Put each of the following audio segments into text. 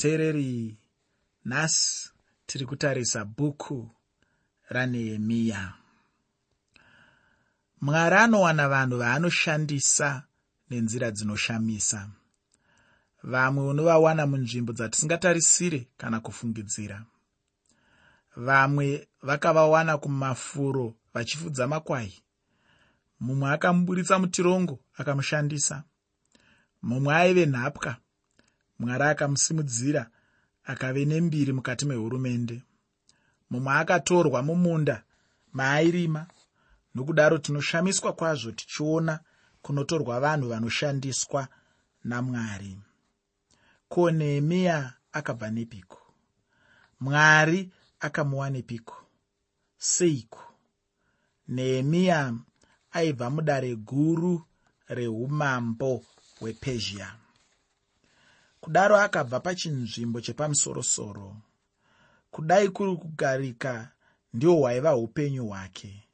muteereri nhasi tiri kutarisa bhuku ranehemiya mwari anowana vanhu vaanoshandisa nenzira dzinoshamisa. Vamwe unovawana munzvimbo dzatisingatarisire kana kufungidzira. Vamwe vakavawana kumafuro vachifudza makwai. Mumwe akamuburitsa mutirongo akamushandisa. Mumwe aive nhapwa mwari akamusimudzira akave nembiri mukati mehurumende. Mumwe akatorwa mumunda maairima nokudaro tinoshamiswa kwazvo tichiona kunotorwa vanhu vanoshandiswa namwari. Ko nehemiya akabva nepiko mwari akamuwanepiko seiko? Nehemiya aibva mudare guru reumambo hwepezhia kudaro akabva pachinzvimbo chepamusorosoro. Kudai kuri kugarika ndihwo hwaiva upenyu hwake.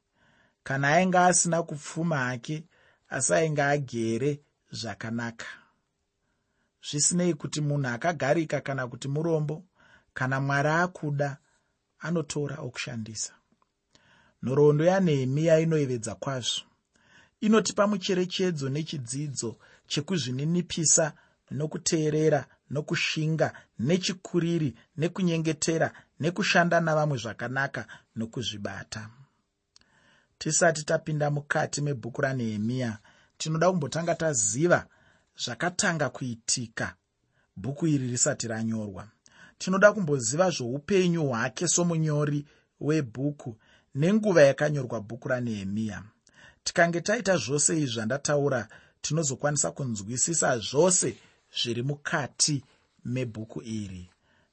Kana ainge asina kupfuma hake asi ainge agere zvakanaka. Zvisinei kuti munhu akagarika kana kuti murombo kana mwari akuda anotora okushandisa. Nhoroondo yanehemiya inoyevedza kwazvo. Inotipa mucherechedzo nechidzidzo chekuzvininipisa nokuteerera nokushinga nechikuriri nekunyengetera nekushanda navamwe zvakanaka nokuzvibata. Tisati tapinda mukati mebhuku ranehemiya tinoda kumbotanga taziva zvakatanga kuitika bhuku iri risati ranyorwa. Tinoda kumboziva zvoupenyu hwake somunyori webhuku nenguva yakanyorwa bhuku ranehemiya tikange taita zvose izvi zvandataura tinozokwanisa kunzwisisa zvose zviri mukati mebhuku iri.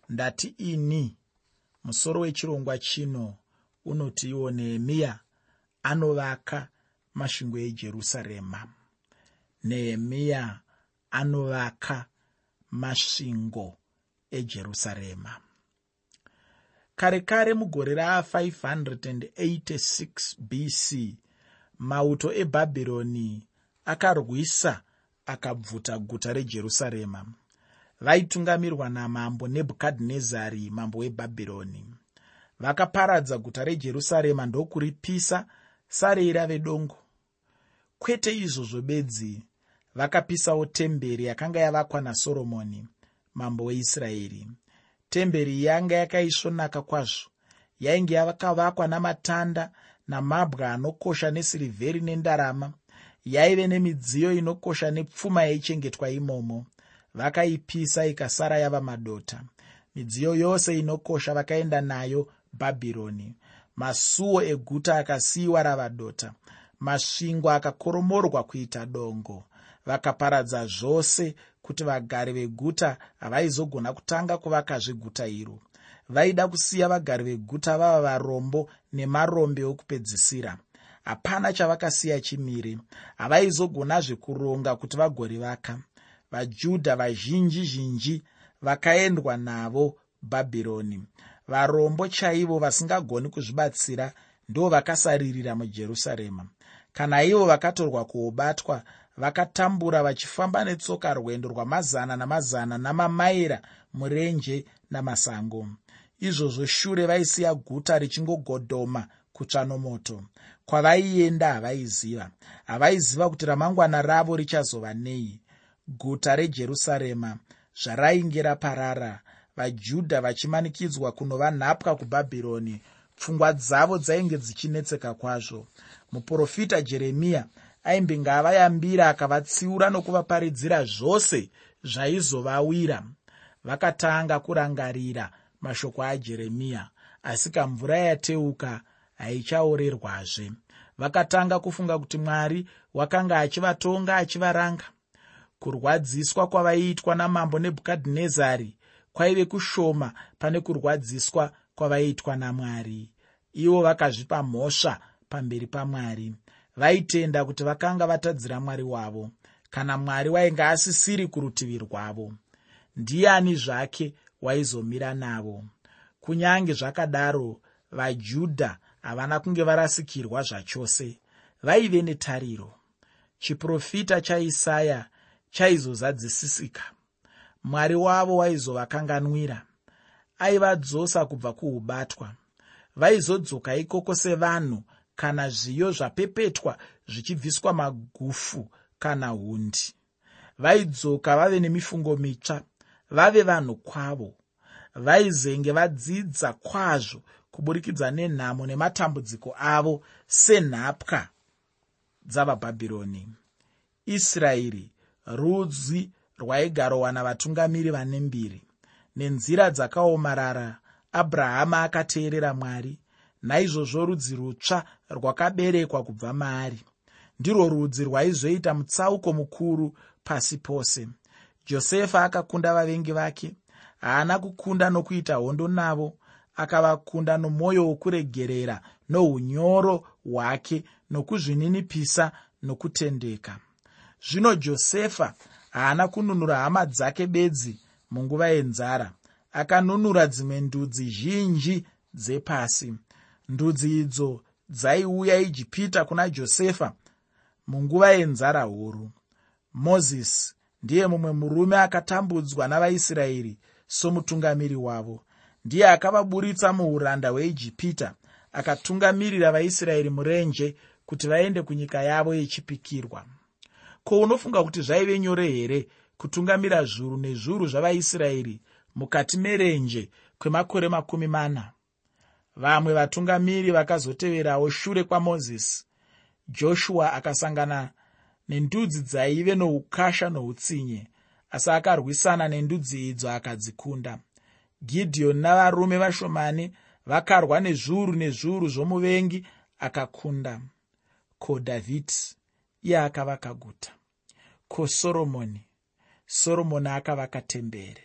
Ndati ini musoro wechirongwa chino unoti iwo nehemiya anovaka masvingo ejerusarema. Nehemiya anovaka masvingo ejerusarema. Kare kare mugore ra586 bc mauto ebhabhironi akarwisa akabvuta guta rejerusarema. Vaitungamirwa namambo nebhukadhinezari mambo webhabhironi. Vakaparadza guta rejerusarema ndokuripisa sarei rave dongo kwete izvozvo bedzi vakapisawo temberi yakanga yavakwa nasoromoni mambo weisraeri. Temberi yanga yakaisvonaka kwazvo. Yainge yakavakwa namatanda namabwe anokosha nesirivheri nendarama yaive nemidziyo inokosha nepfuma yaichengetwa imomo. Vakaipisa ikasara yava madota. Midziyo yose inokosha vakaenda nayo bhabhironi. Masuo eguta akasiyiwa rava dota. Masvingo akakoromorwa kuita dongo. Vakaparadza zvose kuti vagari veguta havaizogona kutanga kuvakazve guta iro. Vaida kusiya vagari veguta vava varombo nemarombe okupedzisira hapana chavakasiya chimire. Havaizogonazve kuronga kuti vagorivaka vajudha vazhinji zhinji vakaendwa navo bhabhironi. Varombo chaivo vasingagoni kuzvibatsira ndo vakasaririra mujerusarema. Kana ivo vakatorwa kuobatwa vakatambura vachifamba netsoka rwendo rwamazana namazana namamaira murenje namasango. Izvozvo shure vaisiya guta richingogodhoma kutsva nomoto kwavaienda havaiziva. Havaiziva kuti ramangwana ravo richazova nei. Guta rejerusarema zvarainge raparara. Vajudha vachimanikidzwa kunova nhapwa kubhabhironi. Pfungwa dzavo dzainge dzichinetseka kwazvo. Muprofita jeremiya aimbenge avayambira akavatsiura nokuvaparidzira zvose zvaizovawira. Vakatanga kurangarira mashoko ajeremiya asi kamvura yateuka haichaorerwazve. Vakatanga kufunga kuti mwari wakanga achivatonga achivaranga. Kurwadziswa kwavaiitwa namambo nebhukadhinezari kwaive kushoma pane kurwadziswa kwavaiitwa namwari. Ivo vakazvipa mhosva pamberi pamwari. Vaitenda kuti vakanga vatadzira mwari wavo. Kana mwari wainge asisiri kurutivi rwavo. Ndiani zvake waizomira navo? Kunyange zvakadaro vajudha havana kunge varasikirwa zvachose. Vaive netariro. Chiprofita chaisaya chaizozadzisisika. Mwari wavo waizovakanganwira. Aivadzosa kubva kuubatwa. Vaizodzoka ikoko sevanhu kana zviyo zvapepetwa zvichibviswa magufu kana hundi. Vaidzoka vave nemifungo mitsva vave vanhu kwavo. Vaizenge vadzidza kwazvo kuburikidza nenhamo nematambudziko avo senhapwa dzavabhabhironi. Israeri rudzi rwaigarowana vatungamiri vane mbiri nenzira dzakaomarara abrahama akateerera mwari naizvozvo rudzi rutsva rwakaberekwa kubva maari. Ndirwo rudzi rwaizoita mutsauko mukuru pasi pose. Josefa akakunda vavengi vake haana kukunda nokuita hondo navo akavakunda nomwoyo wokuregerera nounyoro hwake nokuzvininipisa nokutendeka. Zvino josefa haana kununura hama dzake bedzi munguva yenzara. Akanunura dzimwe ndudzi zhinji dzepasi. Ndudzi idzo dzaiuya ijipita kuna josefa munguva yenzara huru. Mozisi ndiye mumwe murume akatambudzwa navaisraeri somutungamiri wavo ndiye akavaburitsa muuranda hweijipita akatungamirira vaisraeri murenje kuti vaende kunyika yavo yechipikirwa. Ko unofunga kuti zvaive nyore here kutungamira zviuru nezviuru zvavaisraeri mukati merenje kwemakore makumi mana? Vamwe vatungamiri vakazoteverawo shure kwamozisi joshua akasangana nendudzi dzaive noukasha noutsinye asi akarwisana nendudzi idzo akadzikunda gidheoni navarume vashomani vakarwa nezviuru nezviuru zvomuvengi akakunda. Ko dhavhidi iye akavaka guta. Ko soromoni? Soromoni akavaka tembere.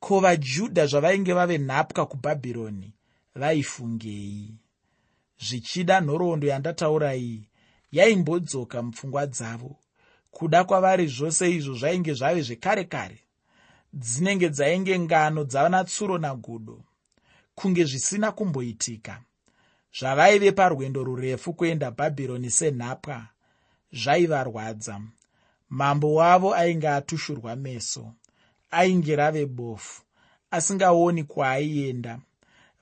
Ko vajudha zvavainge vave nhapwa kubhabhironi vaifungei? Zvichida nhoroondo yandataura iyi yaimbodzoka mupfungwa dzavo. Kuda kwavari zvose izvo zvainge zvave zvekare kare dzinenge dzainge ngano dzana tsuro nagudo kunge zvisina kumboitika. Zvavaive parwendo rurefu kuenda bhabhironi senhapwa zvaivarwadza mambo wavo ainge atushurwa meso ainge rave bofu asingaoni kwaaienda.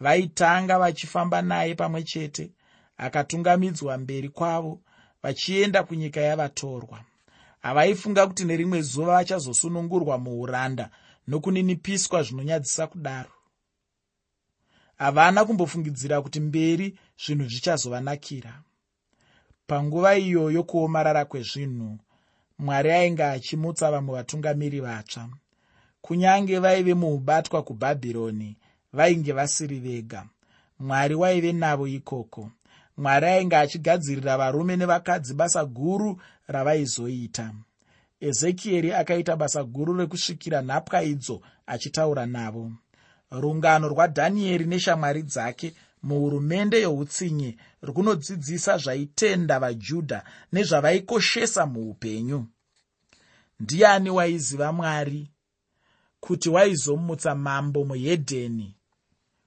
Vaitanga vachifamba naye pamwe chete akatungamidzwa mberi kwavo vachienda kunyika yavatorwa havaifunga kuti nerimwe zuva vachazosunungurwa muuranda nokuninipiswa zvinonyadzisa kudaro. Havana kumbofungidzira kuti mberi zvinhu zvichazovanakira. Panguva iyoyo kuomarara kwezvinhu mwari ainge achimutsa vamwe vatungamiri vatsva. Kunyange vaive muubatwa kubhabhironi vainge vasiri vega. Mwari waive navo ikoko. Mwari ainge achigadzirira varume nevakadzi basa guru ravaizoita. Ezekieri akaita basa guru rekusvikira nhapwa idzo achitaura navo. Rungano rwadhanieri neshamwari dzake muhurumende youtsinye runodzidzisa zvaitenda vajudha nezvavaikoshesa muupenyu. Ndiani waiziva mwari? Kuti waizomutsa mambo muhedheni?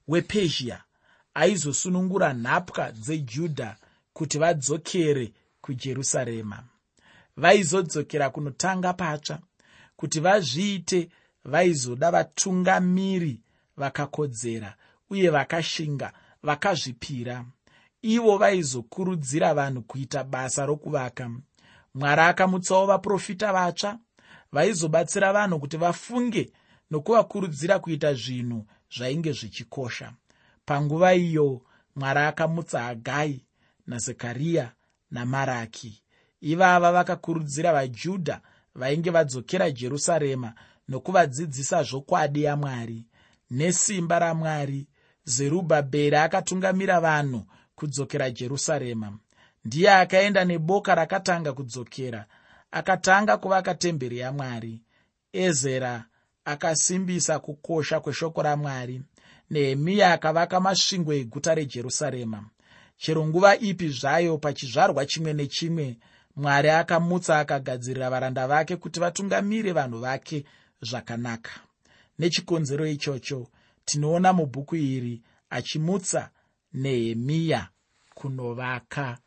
Wepezhia aizosunungura nhapwa dzejudha kuti vadzokere kujerusarema vaizodzokera kunotanga patsva kuti vazviite vaizoda vatungamiri vakakodzera uye vakashinga vakazvipira. Ivo vaizokurudzira vanhu kuita basa rokuvaka. Mwari akamutsawo vaprofita vatsva vaizobatsira vanhu kuti vafunge nokuvakurudzira kuita zvinhu zvainge zvichikosha. Panguva iyo mwari akamutsa hagai nazekariya namaraki ivava vakakurudzira vajudha vainge vadzokera jerusarema nokuvadzidzisa zvokwadi yamwari nesimba ramwari. Zerubhabheri akatungamira vanhu kudzokera jerusarema. Ndiye akaenda neboka rakatanga kudzokera akatanga kuvaka temberi yamwari. Ezera akasimbisa kukosha kweshoko ramwari. Nehemiya akavaka masvingo eguta rejerusarema. Chero nguva ipi zvayo pachizvarwa chimwe nechimwe mwari akamutsa akagadzirira varanda vake kuti vatungamire vanhu vake zvakanaka. Nechikonzero ichocho tinoona mubhuku iri achimutsa nehemiya kunovaka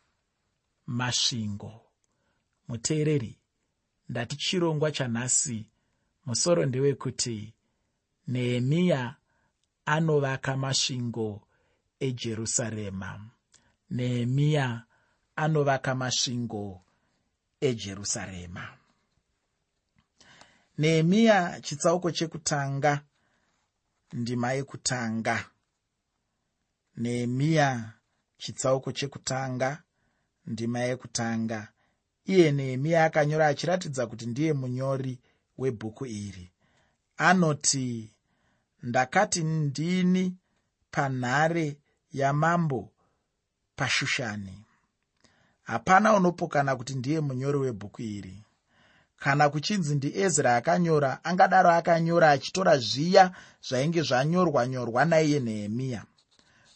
masvingo. Muteereri ndati chirongwa chanhasi musoro ndewekuti nehemiya anovaka masvingo ejerusarema. Nehemiya anovaka masvingo ejerusarema. Nehemiya chitsauko chekutanga ndima yekutanga. Nehemiya chitsauko chekutanga ndima yekutanga. Iye nehemiya akanyora achiratidza kuti ndiye munyori webhuku iri. Anoti ndakati ndini panhare yamambo pashushani hapana unopokana kuti ndiye munyori webhuku iri. Kana kuchinzi ndiezra akanyora angadaro akanyora achitora zviya zvainge zvanyorwa nyorwa naiye nehemiya.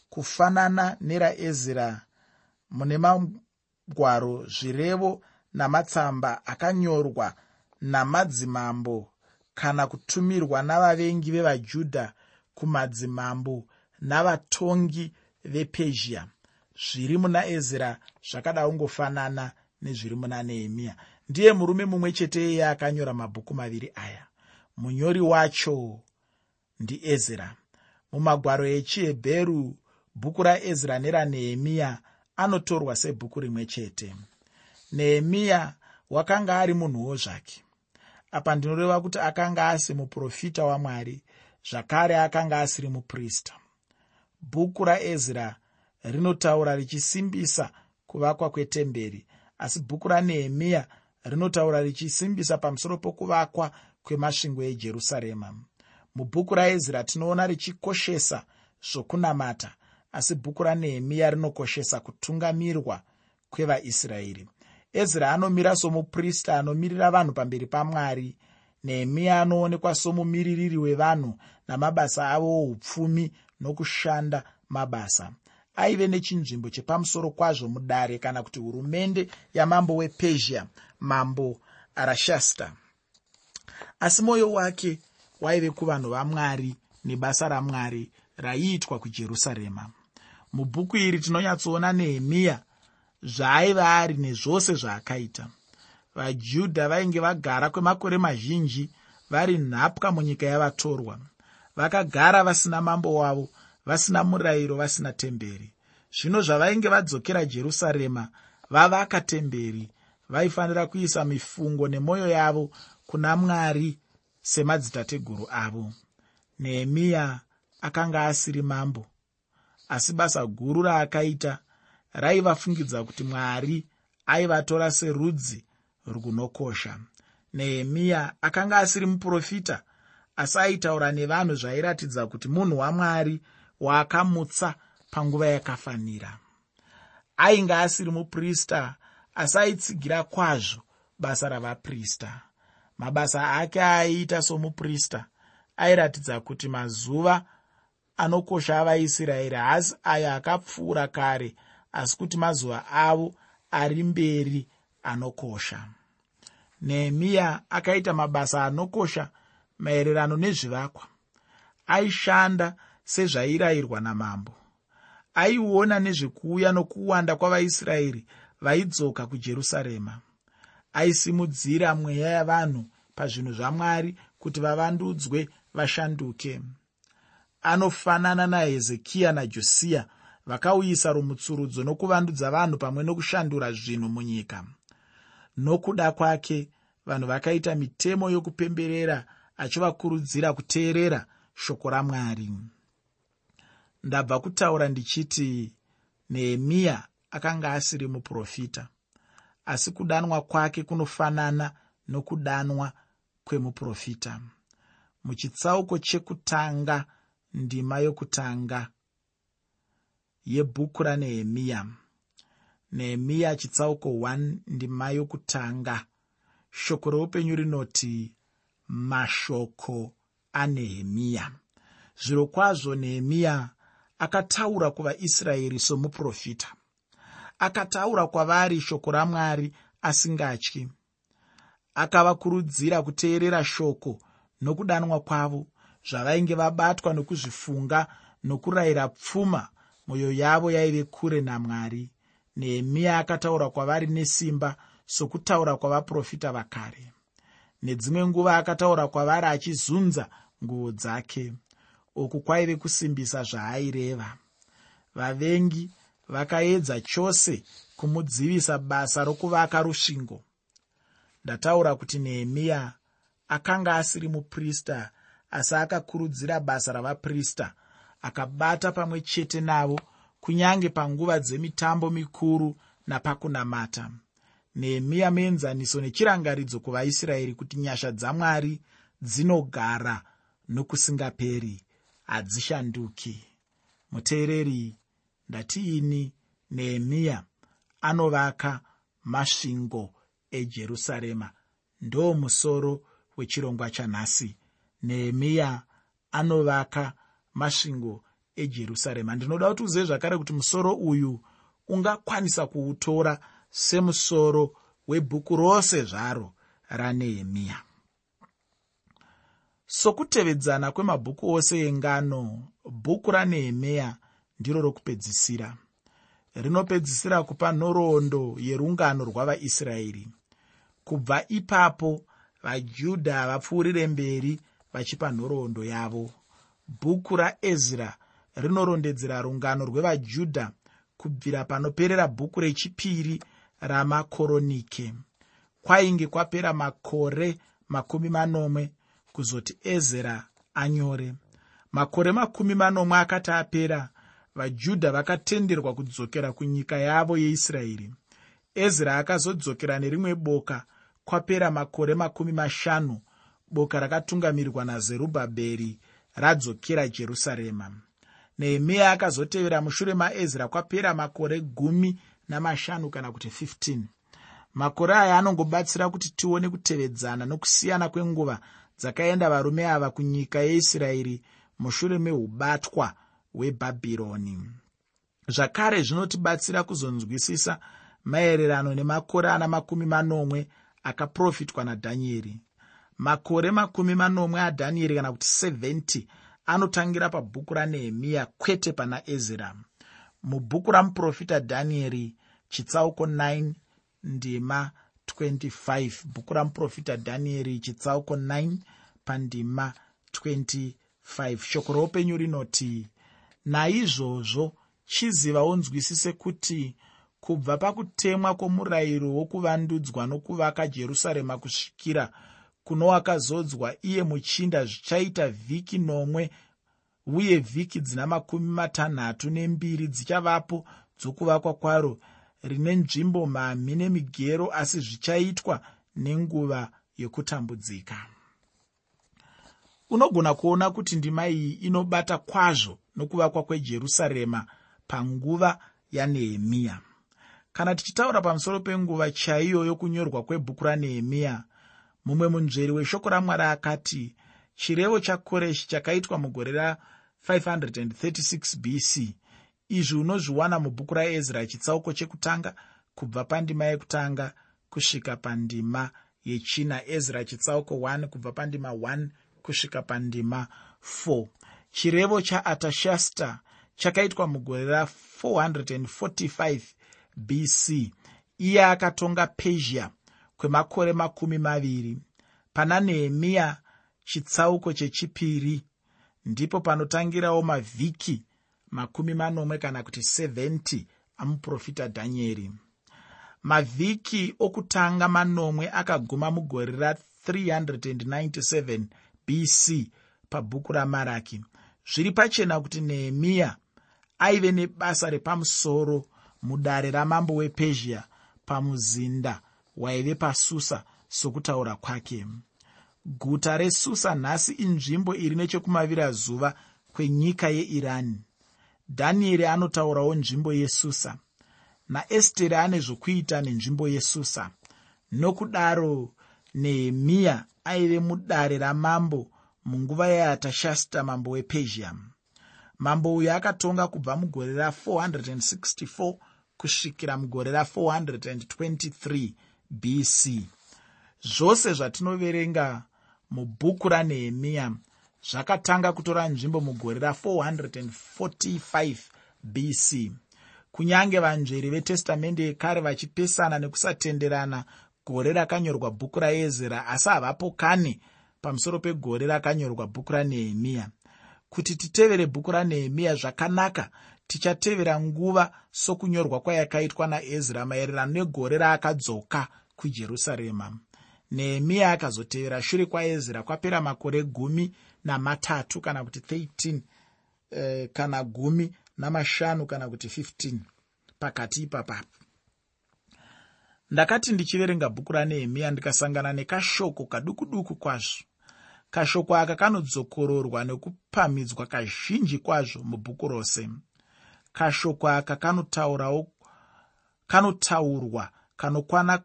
Kufanana neraezra mune magwaro zvirevo namatsamba akanyorwa namadzimambo kana kutumirwa navavengi vevajudha kumadzimambo navatongi vepezhia zviri muna ezra zvakada kungofanana nezviri muna nehemiya ndiye murume mumwe chete iye akanyora mabhuku maviri aya. Munyori wacho ndiezra mumagwaro echihebheru bhuku raezra neranehemiya anotorwa sebhuku rimwe chete. Nehemiya wakanga ari munhuwo zvake. Apa ndinoreva kuti akanga asi muprofita wamwari zvakare akanga asiri muprista. Bhuku raezra rinotaura richisimbisa kuvakwa kwetemberi. Asi bhuku ranehemiya rinotaura richisimbisa pamusoro pokuvakwa kwemasvingo ejerusarema. Mubhuku raezra tinoona richikoshesa zvokunamata asi bhuku ranehemiya rinokoshesa kutungamirwa kwevaisraeri. Ezra anomira somuprista anomirira vanhu pamberi pamwari. Nehemiya anoonekwa somumiririri wevanhu namabasa avo oupfumi nokushanda mabasa aive nechinzvimbo chepamusoro kwazvo mudare kana kuti hurumende yamambo wepezhia mambo arashasta asi mwoyo wake waive kuvanhu vamwari nebasa ramwari raiitwa kujerusarema. Mubhuku iri tinonyatsoona nehemiya zvaaiva ari nezvose zvaakaita. Vajudha vainge vagara kwemakore mazhinji vari nhapwa munyika yavatorwa. Vakagara vasina mambo wavo vasina murayiro vasina temberi. Zvino zvavainge vadzokera jerusarema vavaka temberi vaifanira kuisa mifungo nemwoyo yavo kuna mwari semadzitateguru avo. Nehemiya akanga asiri mambo asi basa guru raakaita raivafungidza kuti mwari aivatora serudzi runokosha. Nehemiya akanga asiri muprofita asi aitaura nevanhu zvairatidza kuti munhu wamwari waakamutsa panguva yakafanira. Ainge asiri muprista asi aitsigira kwazvo basa ravaprista. Mabasa ake aiita somuprista airatidza kuti mazuva anokosha avaisraeri haasi ayo akapfuura kare asi kuti mazuva avo ari mberi anokosha. Nehemiya akaita mabasa anokosha maererano nezvivakwa. Aishanda sezvairayirwa namambo. Aiona nezvekuuya nokuwanda kwavaisraeri vaidzoka kujerusarema. Aisimudzira mweya yavanhu pazvinhu zvamwari kuti vavandudzwe vashanduke. Anofanana nahezekiya najosiya vakauyisa rumutsurudzo nokuvandudza vanhu pamwe nokushandura zvinhu munyika. Nokuda kwake vanhu vakaita mitemo yokupemberera achivakurudzira kuteerera shoko ramwari ndabva kutaura ndichiti nehemiya akanga asiri muprofita. Asi kudanwa kwake kunofanana nokudanwa kwemuprofita. Muchitsauko chekutanga ndima yokutanga yebhuku ranehemiya. Nehemiya chitsauko 1 ndima yokutanga. Shoko reupenyu rinoti mashoko anehemiya. Zviro kwazvo nehemiya akataura kuvaisraeri somuprofita. Akataura kwavari shoko ramwari asingatyi. Akavakurudzira kuteerera shoko nokudanwa kwavo zvavainge vabatwa nokuzvifunga nokurayira pfuma mwoyo yavo yaive kure namwari. Nehemiya akataura kwavari nesimba sokutaura kwavaprofita vakare. Nedzimwe nguva akataura kwavari achizunza nguo dzake uku kwaive kusimbisa zvaaireva vavengi vakaedza chose kumudzivisa basa rokuvaka rusvingo. Ndataura kuti nehemiya akanga asiri muprista asi akakurudzira basa ravaprista akabata pamwe chete navo kunyange panguva dzemitambo mikuru napakunamata. Nehemiya muenzaniso nechirangaridzo kuvaisraeri kuti nyasha dzamwari dzinogara nokusingaperi hadzishanduki muteereri ndatiini? Nehemiya anovaka masvingo ejerusarema. Ndo musoro wechirongwa chanhasi. Nehemiya anovaka masvingo ejerusarema. Ndinoda kuti uzive zvakare kuti musoro uyu ungakwanisa kuutora semusoro webhuku rose zvaro ranehemiya sokutevedzana kwemabhuku ose engano bhuku ranehemiya ndiro rokupedzisira. Rinopedzisira kupa nhoroondo yerungano rwavaisraeri. Kubva ipapo vajudha vapfuurire mberi vachipa nhoroondo yavo. Bhuku raezra rinorondedzera rungano rwevajudha kubvira panoperera bhuku rechipiri ramakoronike. Kwainge kwapera makore makumi manomwe kuzoti ezera anyore. Makore makumi manomwe akati apera vajudha vakatenderwa kudzokera kunyika yavo yeisraeri. Ezra akazodzokera nerimwe boka kwapera makore makumi mashanu boka rakatungamirirwa nazerubhabheri radzokera jerusarema. Nehemiya akazotevera mushure maezra kwapera makore gumi namashanu kana kuti 15 makore aya anongobatsira kuti tione kutevedzana nokusiyana kwenguva dzakaenda varume ava kunyika yeisraeri mushure meubatwa hwebhabhironi. Zvakare zvinotibatsira kuzonzwisisa maererano nemakore ana makumi manomwe akaprofitwa nadhanieri. Makore makumi manomwe adhanieri kana kuti 70 anotangira pabhuku ranehemiya kwete pana ezra. Mubhuku ramuprofita dhanieri chitsauko 9 ndima 25 bhuku ramuprofita dhanieri chitsauko 9 pandima 25 shoko roupenyu rinoti naizvozvo chiziva unzwisise kuti kubva pakutemwa kwomurayiro wokuvandudzwa nokuvaka jerusarema kusvikira kuno wakazodzwa iye muchinda zvichaita vhiki nomwe uye vhiki dzina makumi matanhatu nembiri dzichavapo dzokuvakwa kwaro rine nzvimbo mhamhi nemigero asi zvichaitwa nenguva yokutambudzika. Unogona kuona kuti ndima iyi inobata kwazvo nokuvakwa kwejerusarema panguva yanehemiya kana tichitaura pamusoro penguva chaiyo yokunyorwa kwebhuku ranehemiya mumwe munzveri weshoko ramwari akati chirevo chakoreshi chakaitwa mugore ra536 bc izvi unozviwana mubhuku raezra chitsauko chekutanga kubva pandima yekutanga kusvika pandima yechina. Ezra chitsauko 1 kubva pandima 1 kusvika pandima 4 chirevo chaatashasta chakaitwa mugore ra445 bc iye akatonga persia kwemakore makumi maviri. Pana nehemiya chitsauko chechipiri ndipo panotangirawo mavhiki makumi manomwe kana kuti 70 amuprofita dhanieri mavhiki okutanga manomwe akaguma mugore ra397 bc pabhuku ramaraki. Zviri pachena kuti nehemiya aive nebasa repamusoro mudare ramambo wepezhia pamuzinda waive pasusa sokutaura kwake. Guta resusa nhasi inzvimbo iri nechekumavirazuva kwenyika yeirani dhanieri anotaurawo nzvimbo yesusa. Naesteri ane zvokuita nenzvimbo yesusa. Nokudaro nehemiya aive mudare ramambo munguva yaatashasta mambo wepezhia. Mambo uyu akatonga kubva mugore ra464 kusvikira mugore ra423 bc zvose zvatinoverenga mubhuku ranehemiya zvakatanga kutora nzvimbo mugore ra445 bc kunyange vanzveri vetestamende yekare vachipesana nekusatenderana gore rakanyorwa bhuku raezera asi havapo kane pamusoro pegore rakanyorwa bhuku ranehemiya. Kuti titevere bhuku ranehemiya zvakanaka tichatevera nguva sokunyorwa kwayakaitwa naezra maererano negore raakadzoka kujerusarema. Nehemiya akazotevera shure kwaezra kwapera makore gumi namatatu kana kuti 13 eh, kana gumi namashanu kana kuti 15 pakati ipapapo ndakati ndichiverenga bhuku ranehemiya ndikasangana nekashoko kaduku duku kwazvo. Kashoko aka kanodzokororwa nekupamhidzwa kazhinji kwazvo mubhuku rose. Kashoko aka kanotaurawo kanotaurwa kanokwana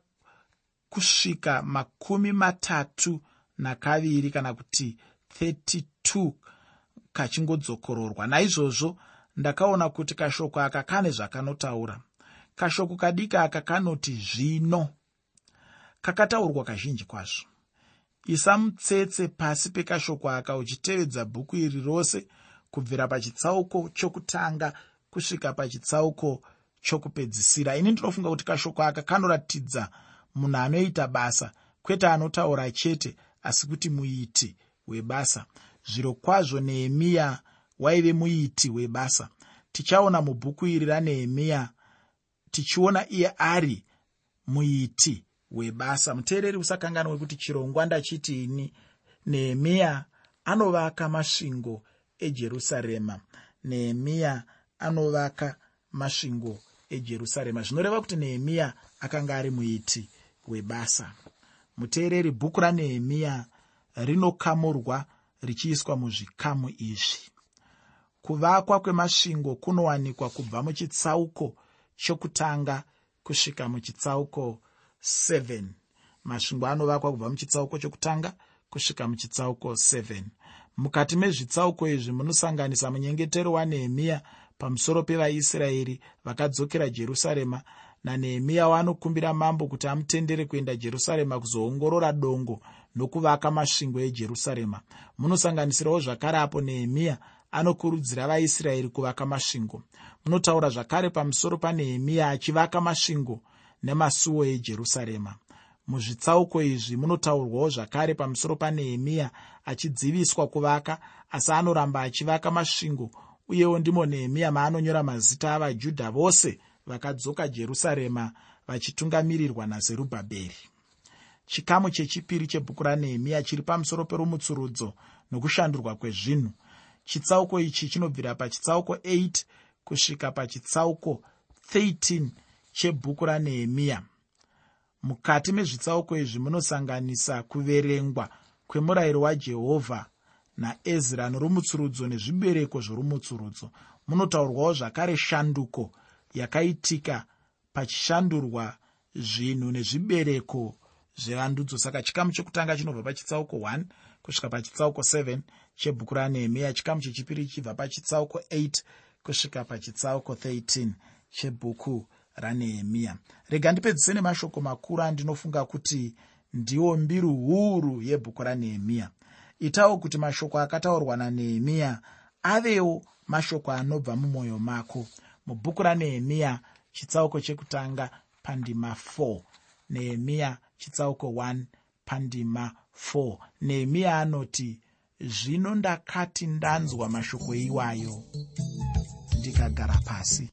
kusvika makumi matatu nakaviri kana kuti 32 kachingodzokororwa. Naizvozvo ndakaona kuti kashoko aka kane zvakanotaura. Kashoko kadiki aka kanoti zvino. Kakataurwa kazhinji kwazvo. Isa mutsetse pasi pekashoko aka uchitevedza bhuku iri rose kubvira pachitsauko chokutanga kusvika pachitsauko chokupedzisira. Ini ndinofunga kuti kashoko aka kanoratidza munhu anoita basa kwete anotaura chete asi kuti muiti webasa. Zviro kwazvo nehemiya waive muiti webasa. Tichaona mubhuku iri ranehemiya tichiona iye ari muiti webasa. Muteereri usakanganwe kuti chirongwa ndachitiini nehemiya anovaka masvingo ejerusarema. Nehemiya anovaka masvingo ejerusarema. Zvinoreva kuti nehemiya akanga ari muiti webasa. Muteereri bhuku ranehemiya rinokamurwa richiiswa muzvikamu izvi. Kuvakwa kwemasvingo kunowanikwa kubva muchitsauko chokutanga kusvika muchitsauko 7 masvingo anovakwa kubva muchitsauko chokutanga kusvika muchitsauko 7 mukati mezvitsauko izvi munosanganisa munyengetero wanehemiya pamusoro pevaisraeri vakadzokera jerusarema nanehemiya waanokumbira mambo kuti amutendere kuenda jerusarema kuzoongorora dongo nokuvaka masvingo ejerusarema. Munosanganisirawo zvakare apo nehemiya anokurudzira vaisraeri kuvaka masvingo. Munotaura zvakare pamusoro panehemiya achivaka masvingo nemasuo ejerusarema. Muzvitsauko izvi munotaurwawo zvakare pamusoro panehemiya achidziviswa kuvaka asi anoramba achivaka masvingo uyewo ndimo nehemiya maanonyora mazita avajudha vose vakadzoka jerusarema vachitungamirirwa nazerubhabheri chikamu chechipiri chebhuku ranehemiya chiri pamusoro perumutsurudzo nokushandurwa kwezvinhu. Chitsauko ichi chinobvira pachitsauko 8 kusvika pachitsauko 13 chebhuku ranehemiya mukati mezvitsauko izvi munosanganisa kuverengwa kwemurayiro wajehovha naezra norumutsurudzo nezvibereko zvorumutsurudzo. Munotaurwawo zvakare shanduko yakaitika pachishandurwa zvinhu nezvibereko zvevandudzo. Saka chikamu chokutanga chinobva pachitsauko 1 kusvika pachitsauko 7 chebhuku ranehemiya chikamu chechipiri chibva pachitsauko 8 kusvika pachitsauko 13 chebhuku ranehemiya rega ndipedzise nemashoko makuru andinofunga kuti ndiwo mbiru huru yebhuku ranehemiya itawo kuti mashoko akataurwa nanehemiya avewo mashoko anobva mumwoyo mako. Mubhuku ranehemiya chitsauko chekutanga pandima 4 nehemiya chitsauko 1 pandima 4 nehemiya anoti zvino ndakati ndanzwa mashoko iwayo ndikagara pasi